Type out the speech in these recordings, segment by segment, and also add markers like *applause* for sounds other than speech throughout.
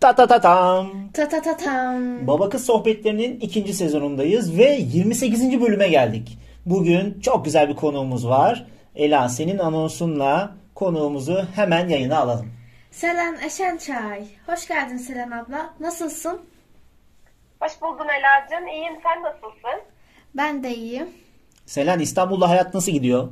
Ta ta ta tam. Ta ta ta tam. Baba Kız Sohbetlerinin ikinci sezonundayız ve 28. bölüme geldik. Bugün çok güzel bir konuğumuz var. Ela senin anonsunla konuğumuzu hemen yayına alalım. Selen Eşençay. Hoş geldin Selen abla. Nasılsın? Hoş buldun Ela'cığım. İyiyim. Sen nasılsın? Ben de iyiyim. Selen İstanbul'da hayat nasıl gidiyor?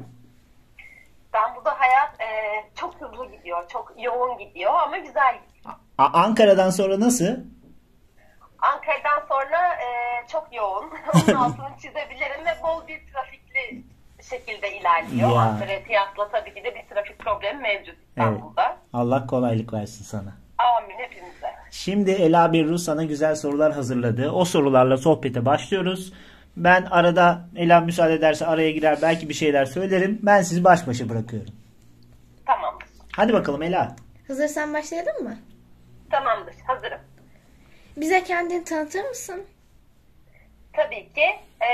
İstanbul'da hayat e, çok hızlı gidiyor. Çok yoğun gidiyor ama güzel gidiyor. A- Ankara'dan sonra nasıl? Ankara'dan sonra e, çok yoğun. *laughs* Onun altını çizebilirim ve bol bir trafikli şekilde ilerliyor. Ya. Ankara'ya kıyasla tabii ki de bir trafik problemi mevcut İstanbul'da. Allah kolaylık versin sana. Amin hepimize. Şimdi Ela Birru sana güzel sorular hazırladı. O sorularla sohbete başlıyoruz. Ben arada Ela müsaade ederse araya girer belki bir şeyler söylerim. Ben sizi baş başa bırakıyorum. Tamamdır. Hadi bakalım Ela. Hazırsan başlayalım mı? Tamamdır. Hazırım. Bize kendini tanıtır mısın? Tabii ki. E,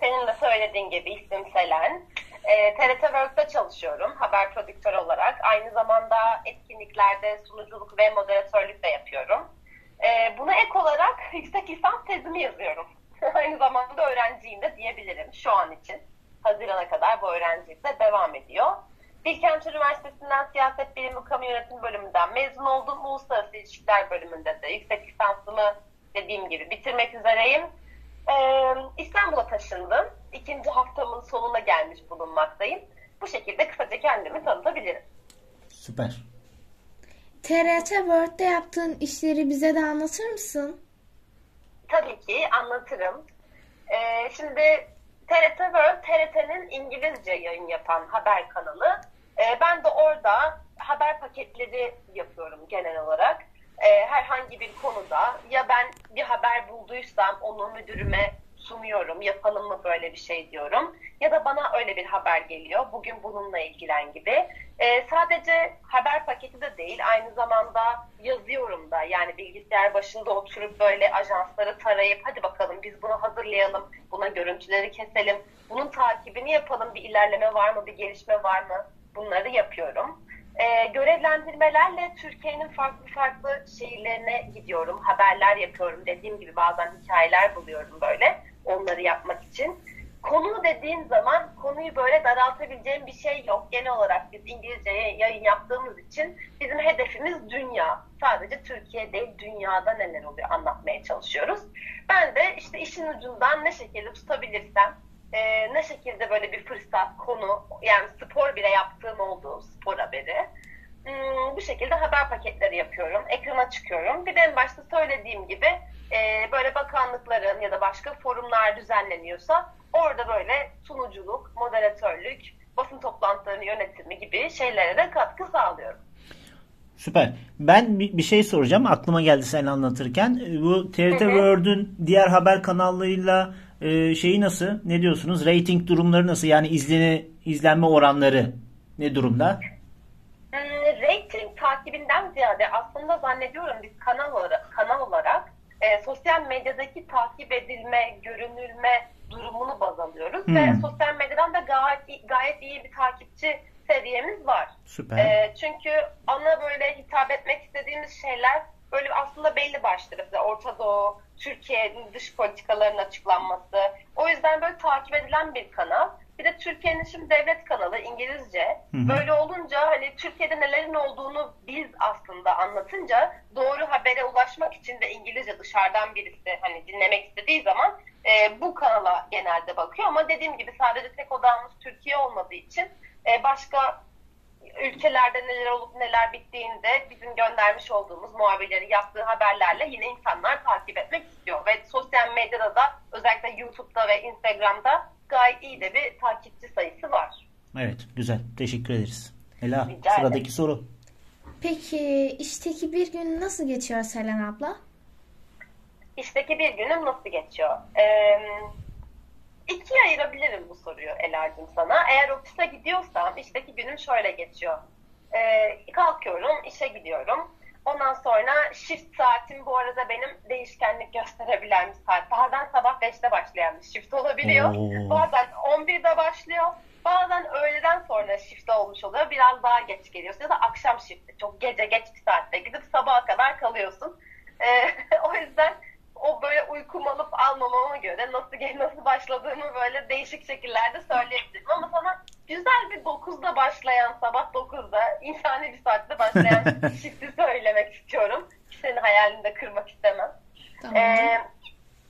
senin de söylediğin gibi ismim Selen. E, TRT Work'ta çalışıyorum haber prodüktör olarak. Aynı zamanda etkinliklerde sunuculuk ve moderatörlük de yapıyorum. E, buna ek olarak *laughs* yüksek lisans tezimi yazıyorum. *laughs* Aynı zamanda öğrenciyim de diyebilirim şu an için. Hazirana kadar bu öğrencilik de devam ediyor. Bilkent Üniversitesi'nden Siyaset Bilimi Kamu Yönetimi bölümünden mezun oldum. Uluslararası İlişkiler bölümünde de yüksek lisansımı dediğim gibi bitirmek üzereyim. Ee, İstanbul'a taşındım. İkinci haftamın sonuna gelmiş bulunmaktayım. Bu şekilde kısaca kendimi tanıtabilirim. Süper. TRT World'de yaptığın işleri bize de anlatır mısın? Tabii ki anlatırım. Ee, şimdi TRT World, TRT'nin İngilizce yayın yapan haber kanalı. Ee, ben de orada haber paketleri yapıyorum genel olarak. Ee, herhangi bir konuda ya ben bir haber bulduysam onu müdürüme sunuyorum. Yapalım mı böyle bir şey diyorum. Ya da bana öyle bir haber geliyor. Bugün bununla ilgilen gibi. Ee, sadece haber paketi de değil. Aynı zamanda yazıyorum da. Yani bilgisayar başında oturup böyle ajansları tarayıp hadi bakalım biz bunu hazırlayalım. Buna görüntüleri keselim. Bunun takibini yapalım. Bir ilerleme var mı? Bir gelişme var mı? Bunları yapıyorum. Ee, görevlendirmelerle Türkiye'nin farklı farklı şehirlerine gidiyorum. Haberler yapıyorum. Dediğim gibi bazen hikayeler buluyorum böyle onları yapmak için. Konu dediğin zaman konuyu böyle daraltabileceğim bir şey yok. Genel olarak biz İngilizce yayın yaptığımız için bizim hedefimiz dünya. Sadece Türkiye değil dünyada neler oluyor anlatmaya çalışıyoruz. Ben de işte işin ucundan ne şekilde tutabilirsem e, ne şekilde böyle bir fırsat, konu yani spor bile yaptığım olduğu spor haberi hmm, bu şekilde haber paketleri yapıyorum. Ekrana çıkıyorum. Bir de en başta söylediğim gibi e, böyle ya da başka forumlar düzenleniyorsa orada böyle sunuculuk, moderatörlük, basın toplantılarının yönetimi gibi şeylere de katkı sağlıyorum. Süper. Ben bir, şey soracağım. Aklıma geldi sen anlatırken. Bu TRT World'ün diğer haber kanallarıyla e, şeyi nasıl? Ne diyorsunuz? Rating durumları nasıl? Yani izlene, izlenme oranları ne durumda? Hmm, rating takibinden ziyade aslında zannediyorum biz kanal olarak, kanal olarak e, sosyal medyadaki takip edilme, görünülme durumunu baz alıyoruz Hmm. ve sosyal medyadan da gayet iyi, gayet iyi bir takipçi seviyemiz var. Süper. E, çünkü ana böyle hitap etmek istediğimiz şeyler böyle aslında belli başlı. Mesela Orta Doğu, Türkiye'nin dış politikalarının açıklanması. O yüzden böyle takip edilen bir kanal. Bir de Türkiye'nin şimdi devlet kanalı İngilizce. hı. Böyle olunca hani Türkiye'de nelerin olduğunu biz aslında anlatınca doğru habere ulaşmak için de İngilizce dışarıdan birisi hani dinlemek istediği zaman e, bu kanala genelde bakıyor. Ama dediğim gibi sadece tek odamız Türkiye olmadığı için e, başka ülkelerde neler olup neler bittiğinde bizim göndermiş olduğumuz muhabirlerin yaptığı haberlerle yine insanlar takip etmek istiyor. Ve sosyal medyada da özellikle YouTube'da ve Instagram'da gayet iyi de bir takipçi sayısı var. Evet, güzel. Teşekkür ederiz. Ela, Rica sıradaki ederim. soru. Peki işteki bir gün nasıl geçiyor Selen abla? İşteki bir günüm nasıl geçiyor? Ee, ikiye ayırabilirim bu soruyu Ela'cığım sana. Eğer ofise gidiyorsam işteki günüm şöyle geçiyor. Ee, kalkıyorum, işe gidiyorum. Ondan sonra shift saatim bu arada benim değişkenlik gösterebilen bir saat. Bazen sabah 5'te başlayan bir shift olabiliyor. Oo. Bazen 11'de başlıyor. Bazen öğleden sonra şifte olmuş oluyor. Biraz daha geç geliyorsun ya da akşam şifte. Çok gece geç bir saatte gidip sabaha kadar kalıyorsun. Ee, *laughs* o yüzden o böyle uykum alıp almamama göre nasıl nasıl başladığımı böyle değişik şekillerde söyleyebilirim. Ama sana güzel bir 9'da başlayan, sabah 9'da insani bir saatte başlayan *laughs* şifti söylemek istiyorum. Senin hayalini de kırmak istemem. Tamam. Ee,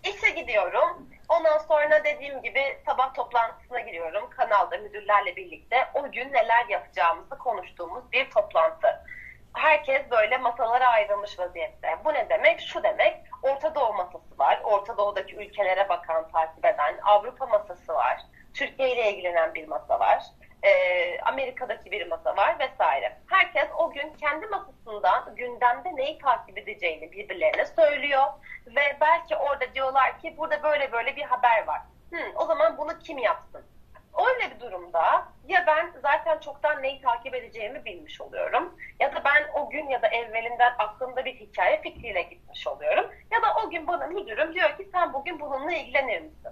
işe gidiyorum. Ondan sonra dediğim gibi sabah toplantısına giriyorum. Kanalda müdürlerle birlikte o gün neler yapacağımızı konuştuğumuz bir toplantı. Herkes böyle masalara ayrılmış vaziyette. Bu ne demek? Şu demek. Orta Doğu masası var. Orta Doğu'daki ülkelere bakan, takip eden. Avrupa masası var. Türkiye ile ilgilenen bir masa var. Ee, Amerika'daki bir masa var vesaire. Herkes o gün kendi masasından gündemde neyi takip edeceğini birbirlerine söylüyor. Ve belki orada diyorlar ki burada böyle böyle bir haber var. Hı, o zaman bunu kim yapsın? Öyle bir durumda ya ben zaten çoktan neyi takip edeceğimi bilmiş oluyorum ya da ben o gün ya da evvelinden aklımda bir hikaye fikriyle gitmiş oluyorum ya da o gün bana müdürüm diyor ki sen bugün bununla ilgilenir misin?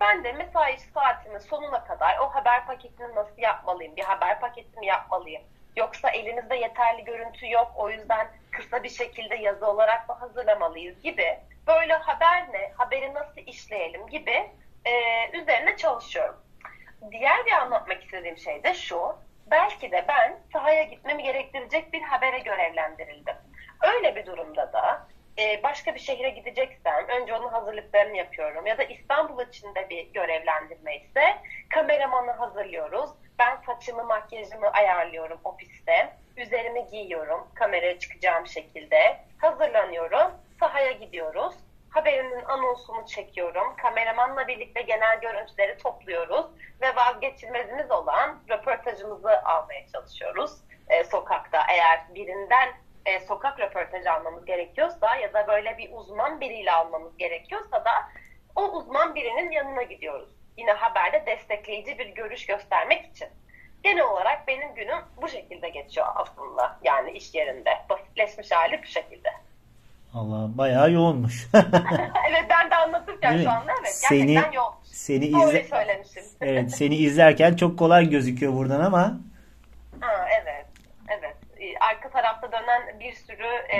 Ben de mesai saatimin sonuna kadar o haber paketini nasıl yapmalıyım? Bir haber paketi mi yapmalıyım? Yoksa elimizde yeterli görüntü yok o yüzden kısa bir şekilde yazı olarak mı hazırlamalıyız gibi böyle haber ne, haberi nasıl işleyelim gibi e, üzerine çalışıyorum. Diğer bir anlatmak istediğim şey de şu. Belki de ben sahaya gitmemi gerektirecek bir habere görevlendirildim. Öyle bir durumda da e, başka bir şehre gideceksem önce onun hazırlıklarını yapıyorum. Ya da İstanbul içinde bir görevlendirme ise kameramanı hazırlıyoruz. Ben saçımı, makyajımı ayarlıyorum ofiste. Üzerimi giyiyorum kameraya çıkacağım şekilde. Hazırlanıyorum. Sahaya gidiyoruz haberinin anonsunu çekiyorum. Kameramanla birlikte genel görüntüleri topluyoruz ve vazgeçilmezimiz olan röportajımızı almaya çalışıyoruz e, sokakta. Eğer birinden e, sokak röportajı almamız gerekiyorsa ya da böyle bir uzman biriyle almamız gerekiyorsa da o uzman birinin yanına gidiyoruz. Yine haberde destekleyici bir görüş göstermek için. Genel olarak benim günüm bu şekilde geçiyor aslında. Yani iş yerinde. Basitleşmiş hali bu şekilde. Allah bayağı yoğunmuş. *laughs* evet ben de anlatırken Değil şu anda evet Seni- gerçekten yoğun. Seni izle söylemişim. Evet, *laughs* seni izlerken çok kolay gözüküyor buradan ama Ha. Evet. Arka tarafta dönen bir sürü e,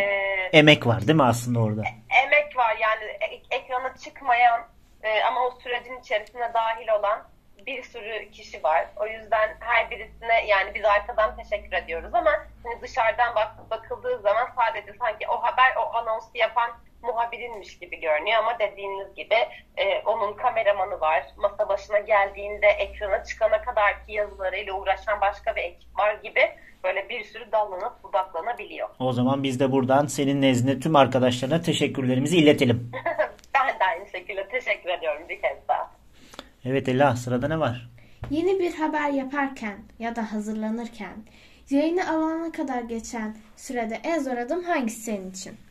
emek var değil mi aslında orada? emek var yani e- ekrana çıkmayan e, ama o sürecin içerisine dahil olan bir sürü kişi var. O yüzden her birisine yani biz arkadan teşekkür ediyoruz ama hani dışarıdan bak, bakıldığı zaman sadece sanki o haber o anonsu yapan muhabirinmiş gibi görünüyor ama dediğiniz gibi e, onun kameramanı var. Masa başına geldiğinde ekrana çıkana kadar ki yazılarıyla uğraşan başka bir ekip var gibi böyle bir sürü dallanıp budaklanabiliyor. O zaman biz de buradan senin nezdinde tüm arkadaşlarına teşekkürlerimizi iletelim. *laughs* ben de aynı şekilde teşekkür ediyorum bir kez daha. Evet Ela sırada ne var? Yeni bir haber yaparken ya da hazırlanırken yayını alana kadar geçen sürede en zor adım hangisi senin için?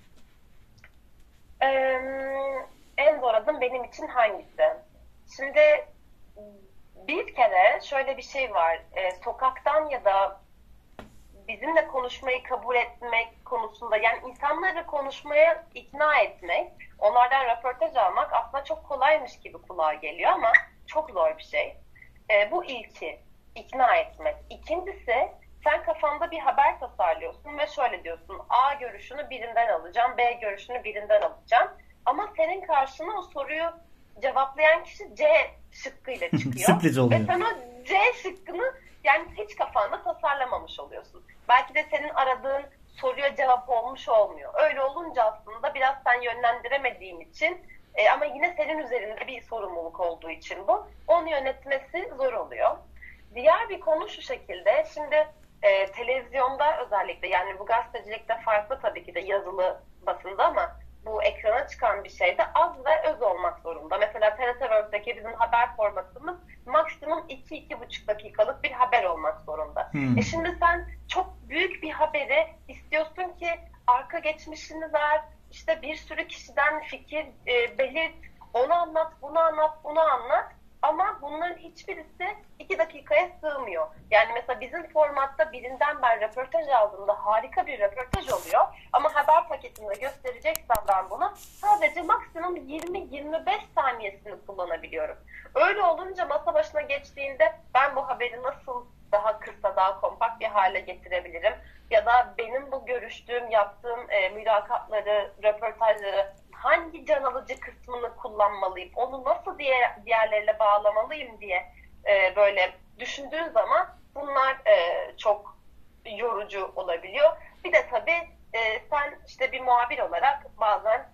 Ee, en zor adım benim için hangisi? Şimdi bir kere şöyle bir şey var. Ee, sokaktan ya da bizimle konuşmayı kabul etmek konusunda yani insanları konuşmaya ikna etmek, onlardan röportaj almak aslında çok kolaymış gibi kulağa geliyor ama çok zor bir şey. Ee, bu ilki ikna etmek. İkincisi sen kafanda bir haber tasarlıyorsun ve şöyle diyorsun A görüşünü birinden alacağım, B görüşünü birinden alacağım. Ama senin karşına o soruyu cevaplayan kişi C şıkkıyla *laughs* çıkıyor. Sürpriz oluyor. Ve sen o C şıkkını yani hiç kafanda tasarlamamış oluyorsun. Belki de senin aradığın soruya cevap olmuş olmuyor. Öyle olunca aslında biraz sen yönlendiremediğin için e, ama yine senin üzerinde bir sorumluluk olduğu için bu. Onu yönetmesi zor oluyor. Diğer bir konu şu şekilde. Şimdi e, televizyonda özellikle yani bu gazetecilikte farklı tabii ki de yazılı basında ama bu ekrana çıkan bir şey de az ve öz olmak zorunda. Mesela TRT World'deki bizim haber formatımız maksimum 2-2,5 dakikalık bir haber olmak zorunda. Hmm. E şimdi sen çok büyük bir haberi istiyorsun ki arka geçmişini ver, işte bir sürü kişiden fikir e, belirt, onu anlat, bunu anlat, bunu anlat. Ama bunların hiçbirisi iki dakikaya sığmıyor. Yani mesela bizim formatta birinden ben röportaj aldığımda harika bir röportaj oluyor. Ama haber paketinde göstereceksem ben bunu sadece maksimum 20-25 saniyesini kullanabiliyorum. Öyle olunca masa başına geçtiğinde ben bu haberi nasıl daha kısa, daha kompakt bir hale getirebilirim? Ya da benim bu görüştüğüm, yaptığım e, mülakatları, röportajları hangi can alıcı kısmını kullanmalıyım, onu nasıl diğer, diğerleriyle bağlamalıyım diye e, böyle düşündüğün zaman bunlar e, çok yorucu olabiliyor. Bir de tabii e, sen işte bir muhabir olarak bazen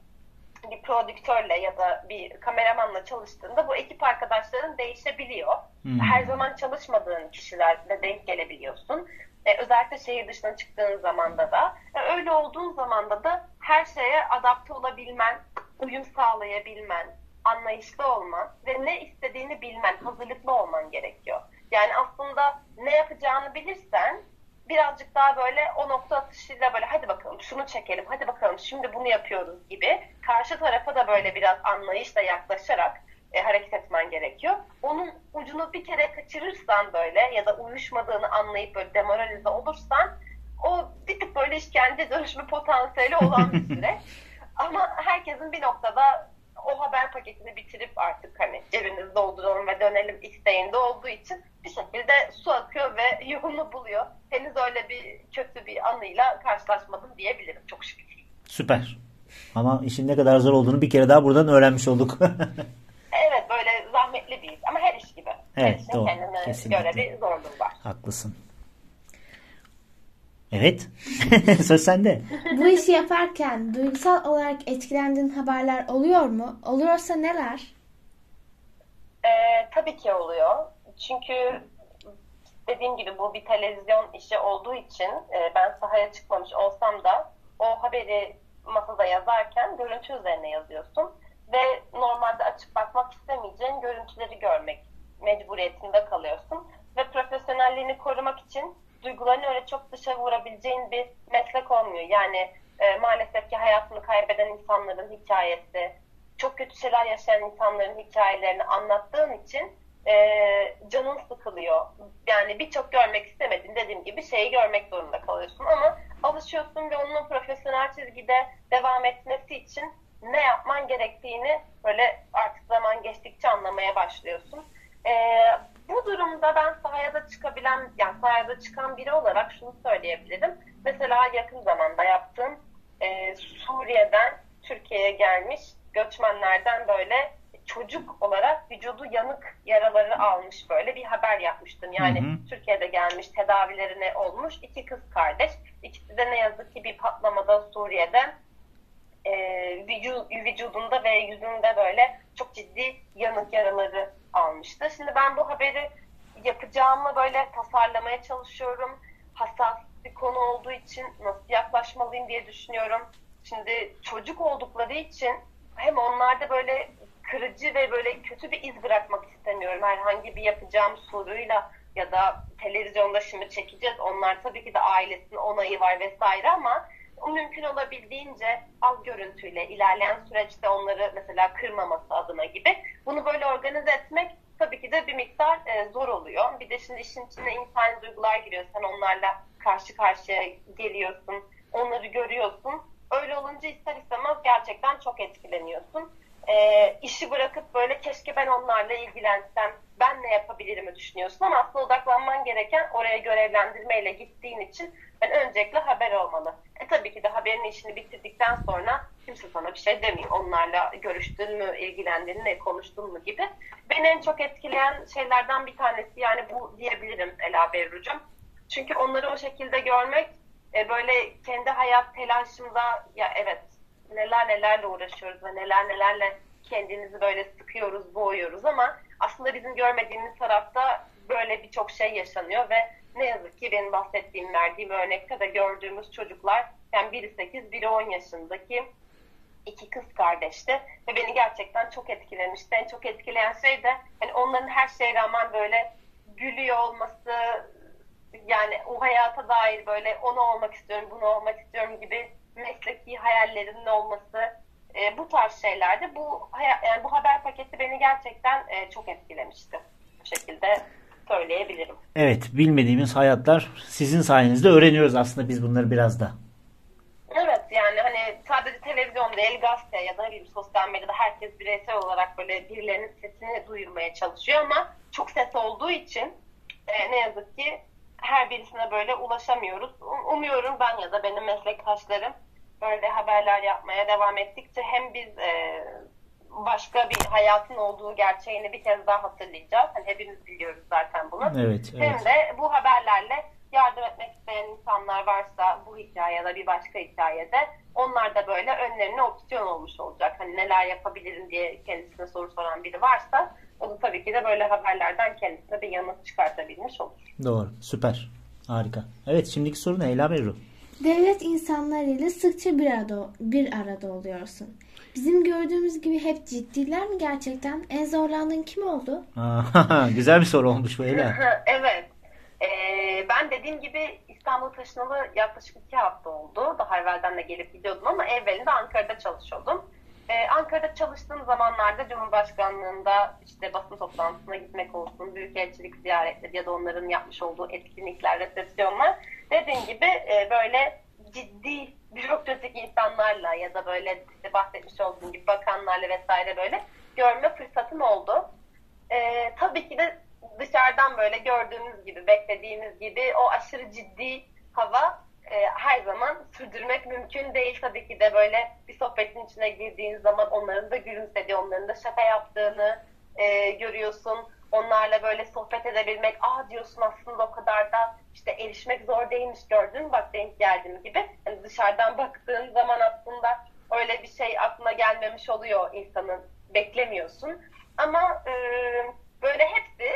bir prodüktörle ya da bir kameramanla çalıştığında bu ekip arkadaşların değişebiliyor. Hmm. Her zaman çalışmadığın kişilerle denk gelebiliyorsun. E, özellikle şehir dışına çıktığın zamanda da. E, öyle olduğun zamanda da her şeye adapte olabilmen, uyum sağlayabilmen, anlayışlı olman ve ne istediğini bilmen, hazırlıklı olman gerekiyor. Yani aslında ne yapacağını bilirsen birazcık daha böyle o nokta atışıyla böyle hadi bakalım şunu çekelim, hadi bakalım şimdi bunu yapıyoruz gibi karşı tarafa da böyle biraz anlayışla yaklaşarak e, hareket etmen gerekiyor. Onun ucunu bir kere kaçırırsan böyle ya da uyuşmadığını anlayıp böyle demoralize olursan o bir tık böyle işkence dönüşme potansiyeli olan bir süreç. *laughs* Ama herkesin bir noktada o haber paketini bitirip artık hani cebimizi dolduralım ve dönelim isteğinde olduğu için bir şekilde su akıyor ve yolunu buluyor. Henüz öyle bir kötü bir anıyla karşılaşmadım diyebilirim çok şükür. Süper. Ama işin ne kadar zor olduğunu bir kere daha buradan öğrenmiş olduk. *laughs* evet böyle zahmetli bir iş ama her iş gibi. Evet her doğru. kendine Kesinlikle. göre bir zorluğu var. Haklısın. Evet. *laughs* Söz sende. Bu işi yaparken duygusal olarak etkilendiğin haberler oluyor mu? Oluyorsa neler? Ee, tabii ki oluyor. Çünkü dediğim gibi bu bir televizyon işi olduğu için e, ben sahaya çıkmamış olsam da o haberi masada yazarken görüntü üzerine yazıyorsun ve normalde açıp bakmak istemeyeceğin görüntüleri görmek mecburiyetinde kalıyorsun ve profesyonelliğini korumak için duygularını öyle çok dışa vurabileceğin bir meslek olmuyor. Yani e, maalesef ki hayatını kaybeden insanların hikayesi, çok kötü şeyler yaşayan insanların hikayelerini anlattığın için e, canın sıkılıyor. Yani birçok görmek istemedin dediğim gibi şeyi görmek zorunda kalıyorsun ama alışıyorsun ve onun profesyonel çizgide devam etmesi için ne yapman gerektiğini böyle artık zaman geçtikçe anlamaya başlıyorsun. E, bu durumda ben sahaya da çıkabilen, yani sahaya da çıkan biri olarak şunu söyleyebilirim. Mesela yakın zamanda yaptığım e, Suriye'den Türkiye'ye gelmiş göçmenlerden böyle çocuk olarak vücudu yanık yaraları almış böyle bir haber yapmıştım. Yani hı hı. Türkiye'de gelmiş tedavilerine olmuş iki kız kardeş. İkisi de ne yazık ki bir patlamada Suriye'de e, vücudunda ve yüzünde böyle çok ciddi yanık yaraları almıştı. Şimdi ben bu haberi yapacağımı böyle tasarlamaya çalışıyorum. Hassas bir konu olduğu için nasıl yaklaşmalıyım diye düşünüyorum. Şimdi çocuk oldukları için hem onlarda böyle kırıcı ve böyle kötü bir iz bırakmak istemiyorum. Herhangi bir yapacağım soruyla ya da televizyonda şimdi çekeceğiz. Onlar tabii ki de ailesinin onayı var vesaire ama mümkün olabildiğince az görüntüyle ilerleyen süreçte onları mesela kırmaması adına gibi bunu böyle organize etmek tabii ki de bir miktar e, zor oluyor. Bir de şimdi işin içine insan duygular giriyor. Sen onlarla karşı karşıya geliyorsun, onları görüyorsun. Öyle olunca ister istemez gerçekten çok etkileniyorsun e, işi bırakıp böyle keşke ben onlarla ilgilensem, ben ne yapabilirimi düşünüyorsun ama aslında odaklanman gereken oraya görevlendirmeyle gittiğin için ben öncelikle haber olmalı. E tabii ki de haberin işini bitirdikten sonra kimse sana bir şey demiyor. Onlarla görüştün mü, ilgilendin mi, konuştun mu gibi. Beni en çok etkileyen şeylerden bir tanesi yani bu diyebilirim Ela Berru'cum. Çünkü onları o şekilde görmek e, böyle kendi hayat telaşımda ya evet neler nelerle uğraşıyoruz ve neler nelerle kendimizi böyle sıkıyoruz, boğuyoruz ama aslında bizim görmediğimiz tarafta böyle birçok şey yaşanıyor ve ne yazık ki benim bahsettiğim, verdiğim örnekte de gördüğümüz çocuklar yani biri 8, biri 10 yaşındaki iki kız kardeşti ve beni gerçekten çok etkilemişti. En çok etkileyen şey de hani onların her şeye rağmen böyle gülüyor olması yani o hayata dair böyle onu olmak istiyorum, bunu olmak istiyorum gibi mesleki hayallerinin olması e, bu tarz şeylerde bu yani bu haber paketi beni gerçekten e, çok etkilemişti. Bu şekilde söyleyebilirim. Evet, bilmediğimiz hayatlar sizin sayenizde öğreniyoruz aslında biz bunları biraz da. Evet yani hani sadece televizyon değil gazete ya da bir sosyal medyada herkes bireysel olarak böyle birilerinin sesini duyurmaya çalışıyor ama çok ses olduğu için e, ne yazık ki her birisine böyle ulaşamıyoruz. Umuyorum ben ya da benim meslektaşlarım böyle haberler yapmaya devam ettikçe hem biz e, başka bir hayatın olduğu gerçeğini bir kez daha hatırlayacağız. Hani hepimiz biliyoruz zaten bunu. Evet, evet. Hem de bu haberlerle yardım etmek isteyen insanlar varsa bu hikaye ya da bir başka hikayede onlar da böyle önlerine opsiyon olmuş olacak. Hani neler yapabilirim diye kendisine soru soran biri varsa o da tabii ki de böyle haberlerden kendisine bir yanıt çıkartabilmiş olur. Doğru. Süper. Harika. Evet şimdiki soru ne Ela Berru? Devlet insanlarıyla sıkça bir arada, bir arada oluyorsun. Bizim gördüğümüz gibi hep ciddiler mi gerçekten? En zorlandığın kim oldu? *laughs* Güzel bir soru olmuş bu Ela. *laughs* evet. Ee, ben dediğim gibi İstanbul taşınalı yaklaşık iki hafta oldu. Daha evvelden de gelip gidiyordum ama evvelinde Ankara'da çalışıyordum. Ee, Ankara'da çalıştığım zamanlarda Cumhurbaşkanlığında işte basın toplantısına gitmek olsun, büyükelçilik ziyaretleri ya da onların yapmış olduğu etkinlikler, resepsiyonlar dediğim gibi e, böyle ciddi bürokratik insanlarla ya da böyle işte bahsetmiş olduğum gibi bakanlarla vesaire böyle görme fırsatım oldu. Ee, tabii ki de dışarıdan böyle gördüğümüz gibi, beklediğimiz gibi o aşırı ciddi hava e, her zaman sürdürmek mümkün değil. Tabii ki de böyle bir sohbetin içine girdiğin zaman onların da gülümsediği, onların da şaka yaptığını e, görüyorsun. Onlarla böyle sohbet edebilmek, ah diyorsun aslında o kadar da işte erişmek zor değilmiş gördün bak denk geldim gibi. Yani dışarıdan baktığın zaman aslında öyle bir şey aklına gelmemiş oluyor insanın. Beklemiyorsun. Ama e, böyle hepsi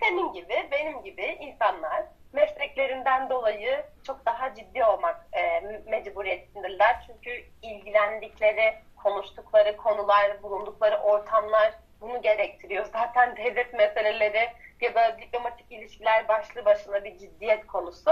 senin gibi, benim gibi insanlar mesleklerinden dolayı çok daha ciddi olmak e, mecburiyetindeler. Çünkü ilgilendikleri, konuştukları konular, bulundukları ortamlar bunu gerektiriyor. *laughs* Zaten devlet meseleleri ya da diplomatik ilişkiler başlı başına bir ciddiyet konusu.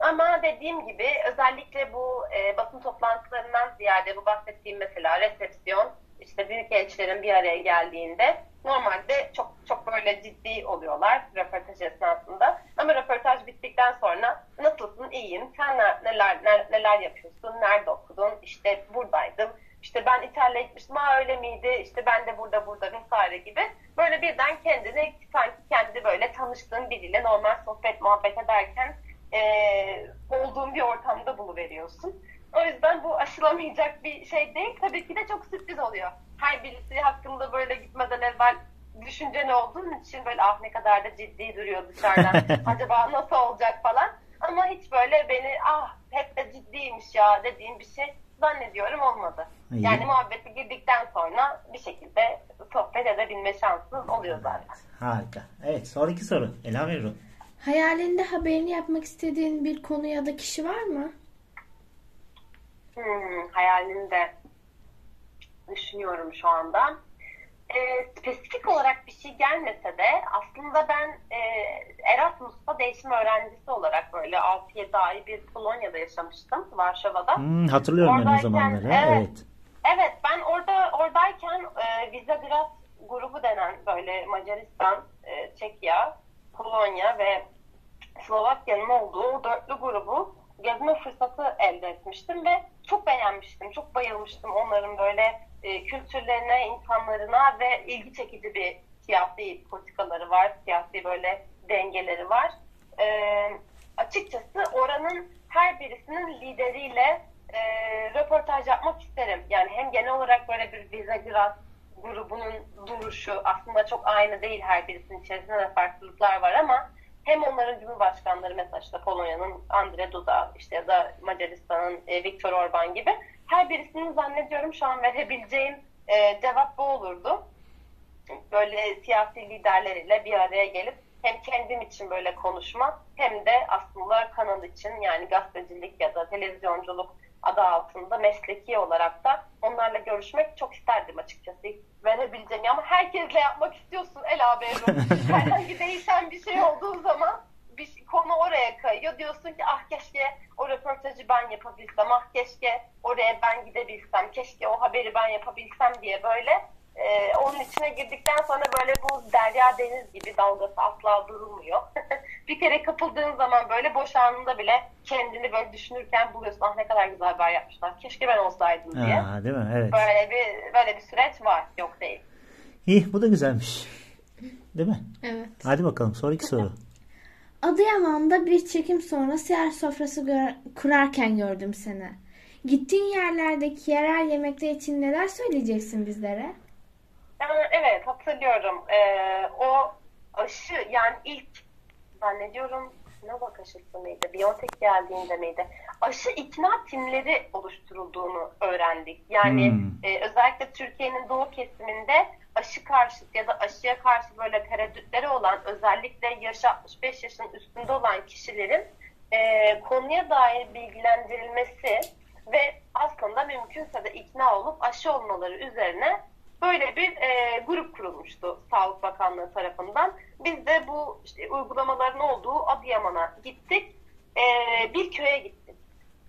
Ama dediğim gibi özellikle bu e, basın toplantılarından ziyade bu bahsettiğim mesela resepsiyon, işte büyük elçilerin bir araya geldiğinde normalde çok çok böyle ciddi oluyorlar röportaj esnasında. Ama röportaj bittikten sonra nasılsın, iyiyim, sen neler neler, neler yapıyorsun, nerede okudun, işte buradaydım, işte ben İtalya'ya gitmiştim, ha öyle miydi, işte ben de burada burada vesaire gibi. Böyle birden kendini sanki kendi böyle tanıştığın biriyle normal sohbet muhabbet ederken e, olduğun bir ortamda buluveriyorsun. O yüzden bu aşılamayacak bir şey değil. Tabii ki de çok sürpriz oluyor. Her birisi hakkında böyle gitmeden evvel düşüncen olduğun için böyle ah ne kadar da ciddi duruyor dışarıdan. *laughs* Acaba nasıl olacak falan. Ama hiç böyle beni ah hep de ciddiymiş ya dediğim bir şey zannediyorum olmadı. İyi. Yani muhabbeti girdikten sonra bir şekilde sohbet edebilme şansın oluyor zaten. Evet, harika. Evet sonraki soru. Ela Veru. Hayalinde haberini yapmak istediğin bir konu ya da kişi var mı? Hmm, hayalinde düşünüyorum şu anda. E, spesifik olarak bir şey gelmese de aslında ben e, Erasmus'ta değişim öğrencisi olarak böyle 6-7 ay bir Polonya'da yaşamıştım Varşova'da. Hmm, hatırlıyorum Oradayken, ben o zamanları. Evet. evet. Evet ben orada oradayken e, Visegrad grubu denen böyle Macaristan, e, Çekya, Polonya ve Slovakya'nın olduğu dörtlü grubu gezme fırsatı elde etmiştim ve çok beğenmiştim, çok bayılmıştım onların böyle e, kültürlerine, insanlarına ve ilgi çekici bir siyasi politikaları var, siyasi böyle dengeleri var. E, açıkçası oranın her birisinin lideriyle e, röportaj yapmak isterim. Yani hem genel olarak böyle bir Visegrad grubunun duruşu aslında çok aynı değil her birisinin içerisinde de farklılıklar var ama hem onların cumhurbaşkanları mesela işte Polonya'nın Andre Duda işte ya da Macaristan'ın e, Viktor Orban gibi her birisinin zannediyorum şu an verebileceğim e, cevap bu olurdu. Böyle siyasi liderleriyle bir araya gelip hem kendim için böyle konuşma hem de aslında kanal için yani gazetecilik ya da televizyonculuk adı altında mesleki olarak da onlarla görüşmek çok isterdim açıkçası. Verebileceğim ama herkesle yapmak istiyorsun El Haberum. *laughs* Herhangi değişen bir şey olduğu zaman bir konu oraya kayıyor. Diyorsun ki ah keşke o röportajı ben yapabilsem, ah keşke oraya ben gidebilsem, keşke o haberi ben yapabilsem diye böyle e, onun içine girdikten sonra böyle bu derya deniz gibi dalgası asla durmuyor. *laughs* bir kere kapıldığın zaman böyle boş anında bile kendini böyle düşünürken buluyorsun ah ne kadar güzel haber yapmışlar. Keşke ben olsaydım diye. Aa, değil mi? Evet. Böyle bir böyle bir süreç var. Yok değil. İyi bu da güzelmiş. Değil mi? Evet. Hadi bakalım sonraki soru. *laughs* Adıyaman'da bir çekim sonrası yer sofrası gör- kurarken gördüm seni. Gittiğin yerlerdeki yerel yemekler için neler söyleyeceksin bizlere? Yani evet hatırlıyorum. Ee, o aşı yani ilk zannediyorum Sinovac aşısı mıydı? Biontech geldiğinde miydi? Aşı ikna timleri oluşturulduğunu öğrendik. Yani Hmm. e, özellikle Türkiye'nin doğu kesiminde aşı karşıtı ya da aşıya karşı böyle tereddütleri olan özellikle yaş 65 yaşın üstünde olan kişilerin e, konuya dair bilgilendirilmesi ve aslında mümkünse de ikna olup aşı olmaları üzerine böyle bir e, grup kurulmuştu Sağlık Bakanlığı tarafından. Biz de bu işte, uygulamaların olduğu Adıyaman'a gittik. E, bir köye gittik.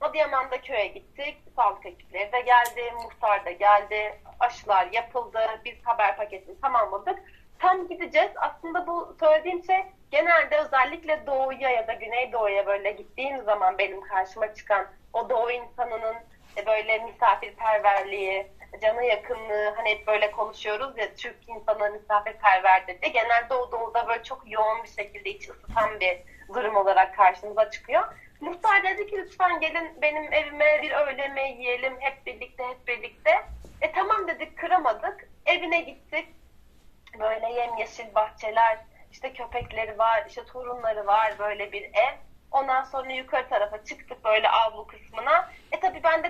Adıyaman'da köye gittik. Sağlık ekipleri de geldi, muhtar da geldi. Aşılar yapıldı. Biz haber paketini tamamladık. Tam gideceğiz. Aslında bu söylediğim şey genelde özellikle doğuya ya da güneydoğuya böyle gittiğim zaman benim karşıma çıkan o doğu insanının e, böyle misafirperverliği, canı yakınlığı hani hep böyle konuşuyoruz ya Türk insanı misafirperverdir diye. Genelde o doğuda böyle çok yoğun bir şekilde iç ısıtan bir durum olarak karşımıza çıkıyor. Muhtar dedi ki lütfen gelin benim evime bir öğle yemeği yiyelim hep birlikte hep birlikte. E tamam dedik kıramadık. Evine gittik. Böyle yemyeşil bahçeler, işte köpekleri var, işte torunları var böyle bir ev. Ondan sonra yukarı tarafa çıktık böyle avlu kısmına. E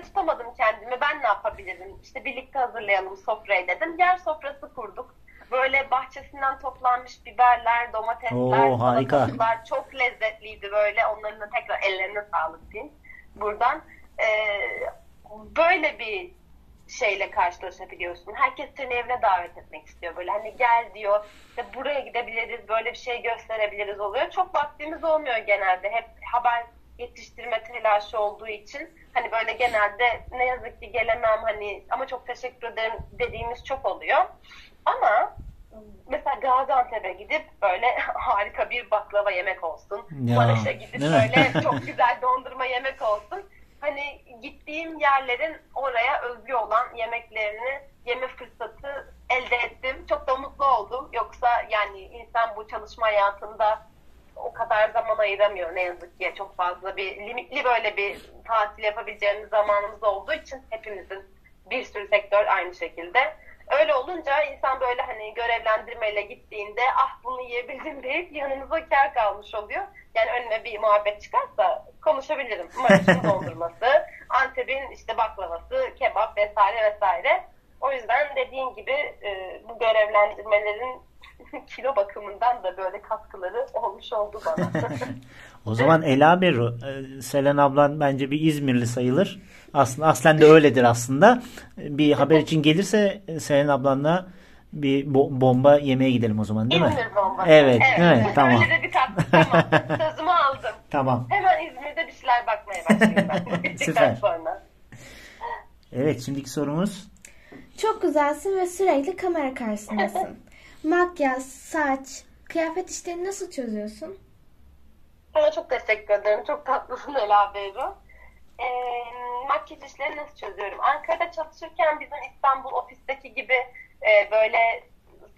tutamadım kendimi. Ben ne yapabilirim? İşte birlikte hazırlayalım sofrayı dedim. Yer sofrası kurduk. Böyle bahçesinden toplanmış biberler, domatesler, Oo, harika. salatalıklar çok lezzetliydi böyle. Onların da tekrar ellerine sağlık diyeyim buradan. Ee, böyle bir şeyle karşılaşabiliyorsun. Herkes seni evine davet etmek istiyor. Böyle hani gel diyor. İşte buraya gidebiliriz, böyle bir şey gösterebiliriz oluyor. Çok vaktimiz olmuyor genelde. Hep haber yetiştirme telaşı olduğu için hani böyle genelde ne yazık ki gelemem hani ama çok teşekkür ederim dediğimiz çok oluyor. Ama mesela Gaziantep'e gidip böyle *laughs* harika bir baklava yemek olsun. Ya, Maraş'a gidip böyle *laughs* çok güzel dondurma yemek olsun. Hani gittiğim yerlerin oraya özgü olan yemeklerini yeme fırsatı elde ettim. Çok da mutlu oldum. Yoksa yani insan bu çalışma hayatında o kadar zaman ayıramıyor ne yazık ki. Çok fazla bir limitli böyle bir tatil yapabileceğimiz zamanımız olduğu için hepimizin bir sürü sektör aynı şekilde. Öyle olunca insan böyle hani görevlendirmeyle gittiğinde ah bunu yiyebildim deyip yanımıza kar kalmış oluyor. Yani önüme bir muhabbet çıkarsa konuşabilirim. Maraş'ın *laughs* dondurması, Antep'in işte baklavası, kebap vesaire vesaire. O yüzden dediğin gibi e, bu görevlendirmelerin *laughs* kilo bakımından da böyle katkıları olmuş oldu bana. *laughs* O zaman Ela Berru, e, Selen ablan bence bir İzmirli sayılır. Aslında aslen de öyledir aslında. Bir haber için gelirse e, Selen ablanla bir bo- bomba yemeye gidelim o zaman değil mi? İzmir bombası. Evet, evet, tamam. Öyle de bir tatlı tamam. *laughs* Sözümü aldım. Tamam. Hemen İzmir'de bir şeyler bakmaya başlayayım ben. Süper. sonra. Evet şimdiki sorumuz. Çok güzelsin ve sürekli kamera karşısındasın. Makyaj, saç, kıyafet işlerini nasıl çözüyorsun? Sana çok teşekkür ederim. Çok tatlısın Ela Beyru. E, makyaj işlerini nasıl çözüyorum? Ankara'da çalışırken bizim İstanbul ofisteki gibi e, böyle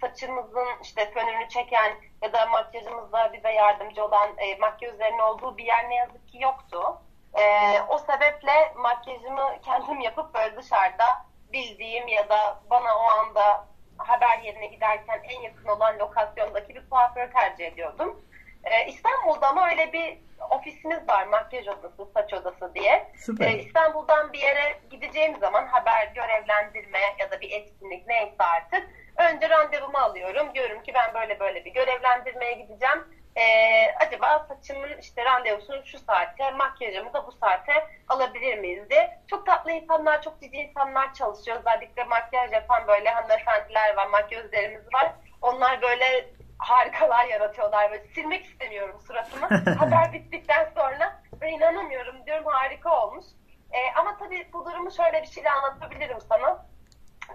saçımızın işte fönünü çeken ya da makyajımızda bize yardımcı olan e, makyözlerin olduğu bir yer ne yazık ki yoktu. E, o sebeple makyajımı kendim yapıp böyle dışarıda bildiğim ya da bana o anda haber yerine giderken en yakın olan lokasyondaki bir kuaförü tercih ediyordum. Ee, İstanbul'da ama öyle bir ofisimiz var makyaj odası, saç odası diye. Süper. Ee, İstanbul'dan bir yere gideceğim zaman haber görevlendirme ya da bir etkinlik neyse artık önce randevumu alıyorum. Diyorum ki ben böyle böyle bir görevlendirmeye gideceğim. Ee, acaba saçımın işte randevusunu şu saate, makyajımı da bu saate alabilir miyiz diye. Çok tatlı insanlar, çok ciddi insanlar çalışıyor. Özellikle makyaj yapan böyle hanımefendiler var, makyözlerimiz var. Onlar böyle harikalar yaratıyorlar. Böyle silmek istemiyorum suratımı. *laughs* Haber bittikten sonra ve inanamıyorum diyorum harika olmuş. E, ama tabii bu durumu şöyle bir şeyle anlatabilirim sana.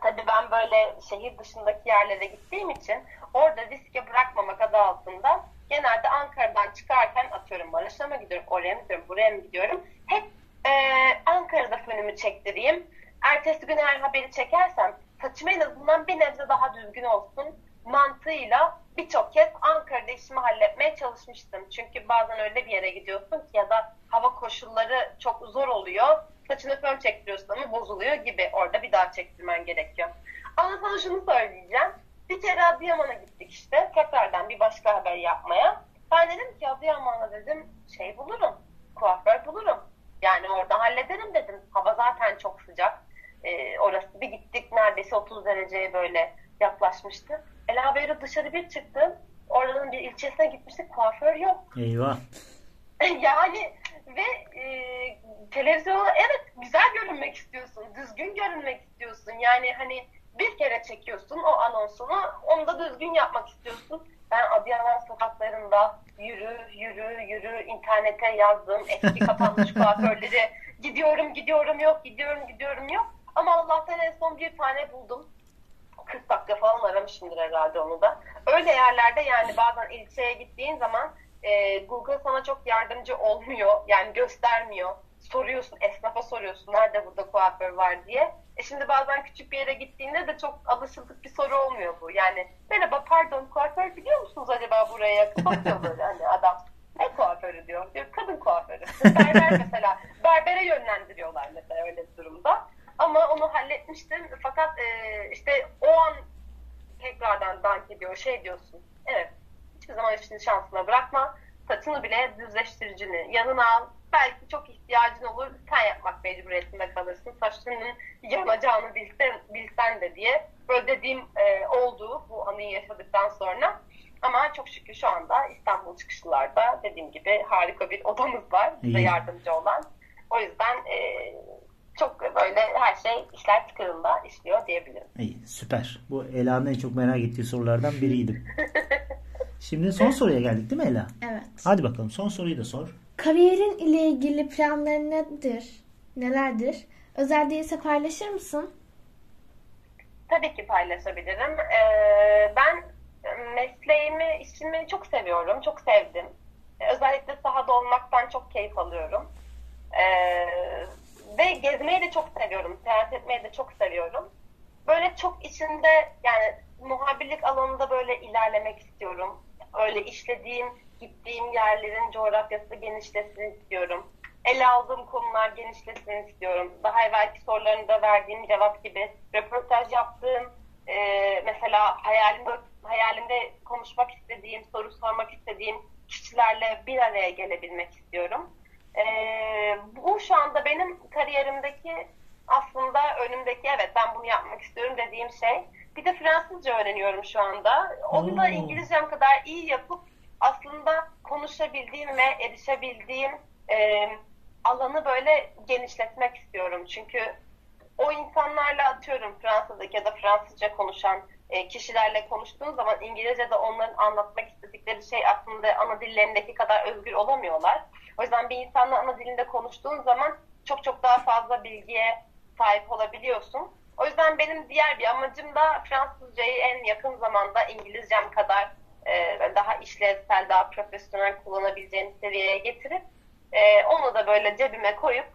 Tabii ben böyle şehir dışındaki yerlere gittiğim için orada riske bırakmamak adı altında genelde Ankara'dan çıkarken atıyorum Maraş'a mı gidiyorum, oraya mı gidiyorum, buraya mı gidiyorum. Hep e, Ankara'da fönümü çektireyim. Ertesi gün eğer haberi çekersem saçım en azından bir nebze daha düzgün olsun mantığıyla birçok kez Ankara'da işimi halletmeye çalışmıştım. Çünkü bazen öyle bir yere gidiyorsun ki ya da hava koşulları çok zor oluyor. Saçını fön çektiriyorsun ama bozuluyor gibi. Orada bir daha çektirmen gerekiyor. Ama sana şunu söyleyeceğim. Bir kere Adıyaman'a gittik işte. Tekrardan bir başka haber yapmaya. Ben dedim ki Adıyaman'a dedim şey bulurum. Kuaför bulurum. Yani orada hallederim dedim. Hava zaten çok sıcak. Ee, orası bir gittik neredeyse 30 dereceye böyle yaklaşmıştı. Ela Bey'le dışarı bir çıktım. Oradan bir ilçesine gitmiştik. Kuaför yok. Eyvah. *laughs* yani ve e, televizyona evet güzel görünmek istiyorsun. Düzgün görünmek istiyorsun. Yani hani bir kere çekiyorsun o anonsunu. Onu da düzgün yapmak istiyorsun. Ben Adıyaman sokaklarında yürü yürü yürü internete yazdım. Eski kapanmış *laughs* kuaförleri gidiyorum gidiyorum yok gidiyorum gidiyorum yok. Ama Allah'tan en son bir tane buldum. 40 dakika falan aramışımdır herhalde onu da. Öyle yerlerde yani bazen ilçeye gittiğin zaman e, Google sana çok yardımcı olmuyor. Yani göstermiyor. Soruyorsun, esnafa soruyorsun nerede burada kuaför var diye. E şimdi bazen küçük bir yere gittiğinde de çok alışıldık bir soru olmuyor bu. Yani merhaba pardon kuaför biliyor musunuz acaba buraya? Bakıyor böyle hani adam. Ne kuaförü diyor. diyor kadın kuaförü. Berber *laughs* mesela. Berbere yönlendiriyorlar mesela öyle bir durumda. Ama onu halletmiştim. Fakat e, işte o an tekrardan dank ediyor. Şey diyorsun. Evet. Hiçbir zaman işini şansına bırakma. Saçını bile düzleştiricini yanına al. Belki çok ihtiyacın olur. Sen yapmak mecburiyetinde kalırsın. Saçının yanacağını bilsen, bilsen de diye. Böyle dediğim e, oldu bu anıyı yaşadıktan sonra. Ama çok şükür şu anda İstanbul çıkışlılarda dediğim gibi harika bir odamız var. Bize yardımcı olan. O yüzden e, çok böyle her şey işler tıkırında işliyor diyebilirim. İyi, süper. Bu Ela'nın en çok merak ettiği sorulardan biriydi. *laughs* Şimdi son soruya geldik değil mi Ela? Evet. Hadi bakalım son soruyu da sor. Kariyerin ile ilgili planların nedir? Nelerdir? Özel değilse paylaşır mısın? Tabii ki paylaşabilirim. Ee, ben mesleğimi, işimi çok seviyorum. Çok sevdim. Özellikle sahada olmaktan çok keyif alıyorum. Ee, ve gezmeyi de çok seviyorum. Seyahat etmeyi de çok seviyorum. Böyle çok içinde yani muhabirlik alanında böyle ilerlemek istiyorum. Öyle işlediğim, gittiğim yerlerin coğrafyası genişlesin istiyorum. Ele aldığım konular genişlesin istiyorum. Daha evvelki sorularında verdiğim cevap gibi röportaj yaptığım, e, mesela hayalimde, hayalimde konuşmak istediğim, soru sormak istediğim kişilerle bir araya gelebilmek istiyorum. E, bu şu anda benim kariyerimdeki aslında önümdeki evet ben bunu yapmak istiyorum dediğim şey. Bir de Fransızca öğreniyorum şu anda. Onu da İngilizcem kadar iyi yapıp aslında konuşabildiğim ve erişebildiğim e, alanı böyle genişletmek istiyorum. Çünkü o insanlarla atıyorum Fransa'daki ya da Fransızca konuşan e, kişilerle konuştuğun zaman İngilizce'de onların anlatmak istedikleri şey aslında ana dillerindeki kadar özgür olamıyorlar. O yüzden bir insanla ana dilinde konuştuğun zaman çok çok daha fazla bilgiye sahip olabiliyorsun. O yüzden benim diğer bir amacım da Fransızcayı en yakın zamanda İngilizcem kadar e, daha işlevsel, daha profesyonel kullanabileceğim seviyeye getirip e, onu da böyle cebime koyup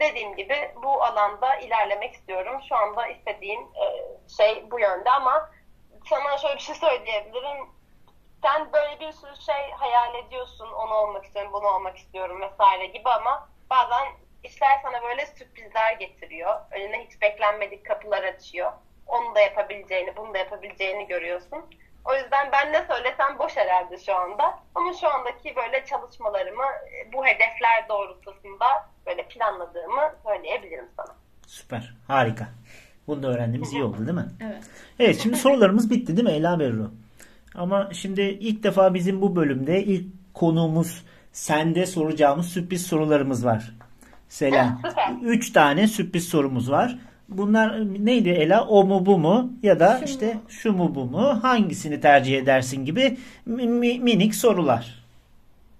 dediğim gibi bu alanda ilerlemek istiyorum. Şu anda istediğim e, şey bu yönde ama sana şöyle bir şey söyleyebilirim. Sen böyle bir sürü şey hayal ediyorsun. Onu olmak istiyorum, bunu olmak istiyorum vesaire gibi ama bazen işler sana böyle sürprizler getiriyor. Önüne hiç beklenmedik kapılar açıyor. Onu da yapabileceğini, bunu da yapabileceğini görüyorsun. O yüzden ben ne söylesem boş herhalde şu anda. Ama şu andaki böyle çalışmalarımı bu hedefler doğrultusunda böyle planladığımı söyleyebilirim sana. Süper. Harika. Bunu da öğrendiğimiz iyi oldu değil mi? *laughs* Evet. Evet şimdi sorularımız bitti değil mi Ela Berru? Ama şimdi ilk defa bizim bu bölümde ilk konuğumuz sende soracağımız sürpriz sorularımız var. Selam. *laughs* Üç tane sürpriz sorumuz var. Bunlar neydi Ela? O mu bu mu? Ya da Şu işte mu? şu mu bu mu? Hangisini tercih edersin gibi mi- mi- minik sorular.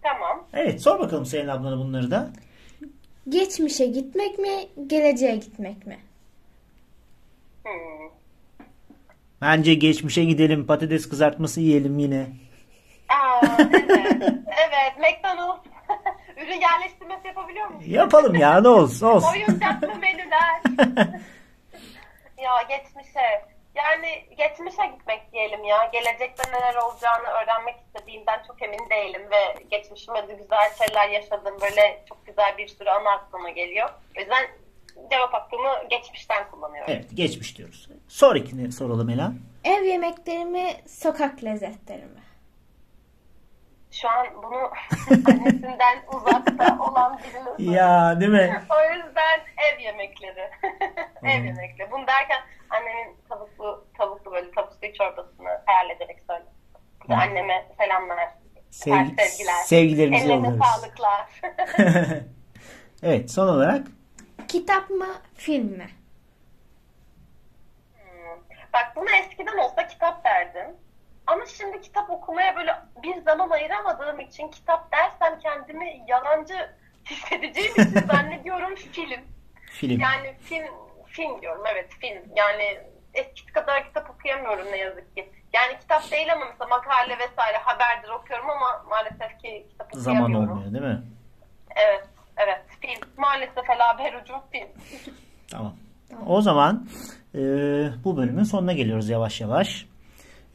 Tamam. Evet sor bakalım Selin ablana bunları da. Geçmişe gitmek mi, geleceğe gitmek mi? Hmm. Bence geçmişe gidelim patates kızartması yiyelim yine. Aa, evet. *laughs* evet. McDonald's ürün yerleştirmesi yapabiliyor musun? Yapalım ya ne olsun olsun. Oyuncaklı menüler. *laughs* ya geçmişe. Yani geçmişe gitmek diyelim ya. Gelecekte neler olacağını öğrenmek istediğimden çok emin değilim ve geçmişime de güzel şeyler yaşadım. Böyle çok güzel bir sürü anı aklıma geliyor. O yüzden cevap hakkımı geçmişten kullanıyorum. Evet geçmiş diyoruz. Sonrakini soralım Ela. Ev yemekleri mi, sokak lezzetleri mi? Şu an bunu *laughs* annesinden uzakta olan birinin Ya değil mi? O yüzden ev yemekleri. *laughs* ev yemekleri. Bunu derken annemin tavuklu tavuklu böyle tavuk suyu çorbasını hayal ederek söyledim. Hı. anneme selamlar. Sevgi- sevgiler. sevgilerimizi Ellerine yolluyoruz. sağlıklar. *laughs* evet son olarak Kitap mı, film mi? Hmm. Bak bunu eskiden olsa kitap derdim. Ama şimdi kitap okumaya böyle bir zaman ayıramadığım için kitap dersem kendimi yalancı hissedeceğim için *laughs* zannediyorum film. film. Yani film film diyorum evet film. Yani eskisi kadar kitap okuyamıyorum ne yazık ki. Yani kitap değil ama mesela makale vesaire haberdir okuyorum ama maalesef ki kitap Zaman okuyamıyorum. olmuyor değil mi? Evet evet film. Maalesef Ela Berucum film. Tamam. O zaman e, bu bölümün sonuna geliyoruz yavaş yavaş.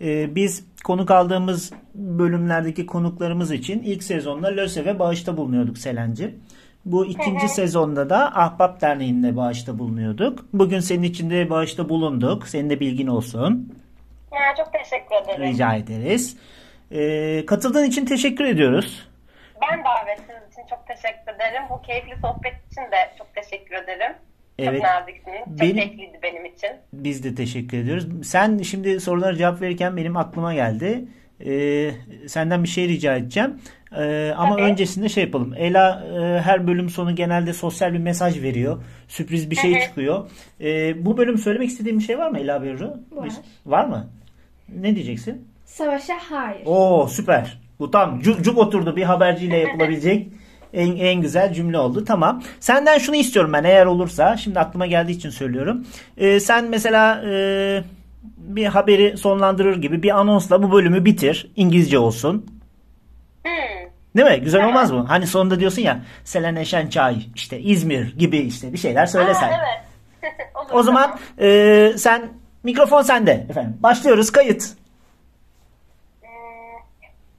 E, biz konuk aldığımız bölümlerdeki konuklarımız için ilk sezonda LÖSEV'e bağışta bulunuyorduk Selenci. Bu ikinci sezonda da Ahbap Derneği'nde bağışta bulunuyorduk. Bugün senin için de bağışta bulunduk. Senin de bilgin olsun. Ya çok teşekkür ederim. Rica ederiz. E, katıldığın için teşekkür ediyoruz. Ben davetiniz için çok teşekkür ederim. Bu keyifli sohbet için de çok teşekkür ederim. Evet. Çok naziksiniz. Çok Benim- keyifliydi benim için. Biz de teşekkür ediyoruz. Sen şimdi sorulara cevap verirken benim aklıma geldi. Ee, senden bir şey rica edeceğim. Ee, ama Tabii. öncesinde şey yapalım. Ela e, her bölüm sonu genelde sosyal bir mesaj veriyor. Sürpriz bir şey çıkıyor. Ee, bu bölüm söylemek istediğin bir şey var mı Ela Berru? Var. Var mı? Ne diyeceksin? Savaşa hayır. Oo süper. Bu tam cuk, cuk oturdu bir haberciyle yapılabilecek *laughs* en, en güzel cümle oldu. Tamam. Senden şunu istiyorum ben eğer olursa. Şimdi aklıma geldiği için söylüyorum. Ee, sen mesela e, bir haberi sonlandırır gibi bir anonsla bu bölümü bitir. İngilizce olsun. Hmm. Değil mi? Güzel olmaz mı? Hani sonunda diyorsun ya Selene Şençay, işte İzmir gibi işte bir şeyler söylesen. Aa, evet. *laughs* Olur, O zaman tamam. e, sen mikrofon sende efendim. Başlıyoruz kayıt.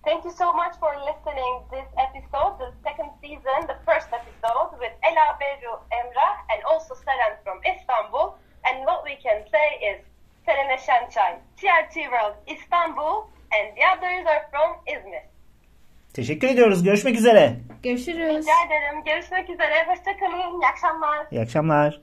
Thank you so much for listening this episode, the second season, the first episode with Ela Beru Emra and also Selen from Istanbul. And what we can say is Selene Şençay, TRT World Istanbul, and the others are from Izmir. Teşekkür ediyoruz. Görüşmek üzere. Görüşürüz. Rica ederim. Görüşmek üzere. Hoşçakalın. İyi akşamlar. İyi akşamlar.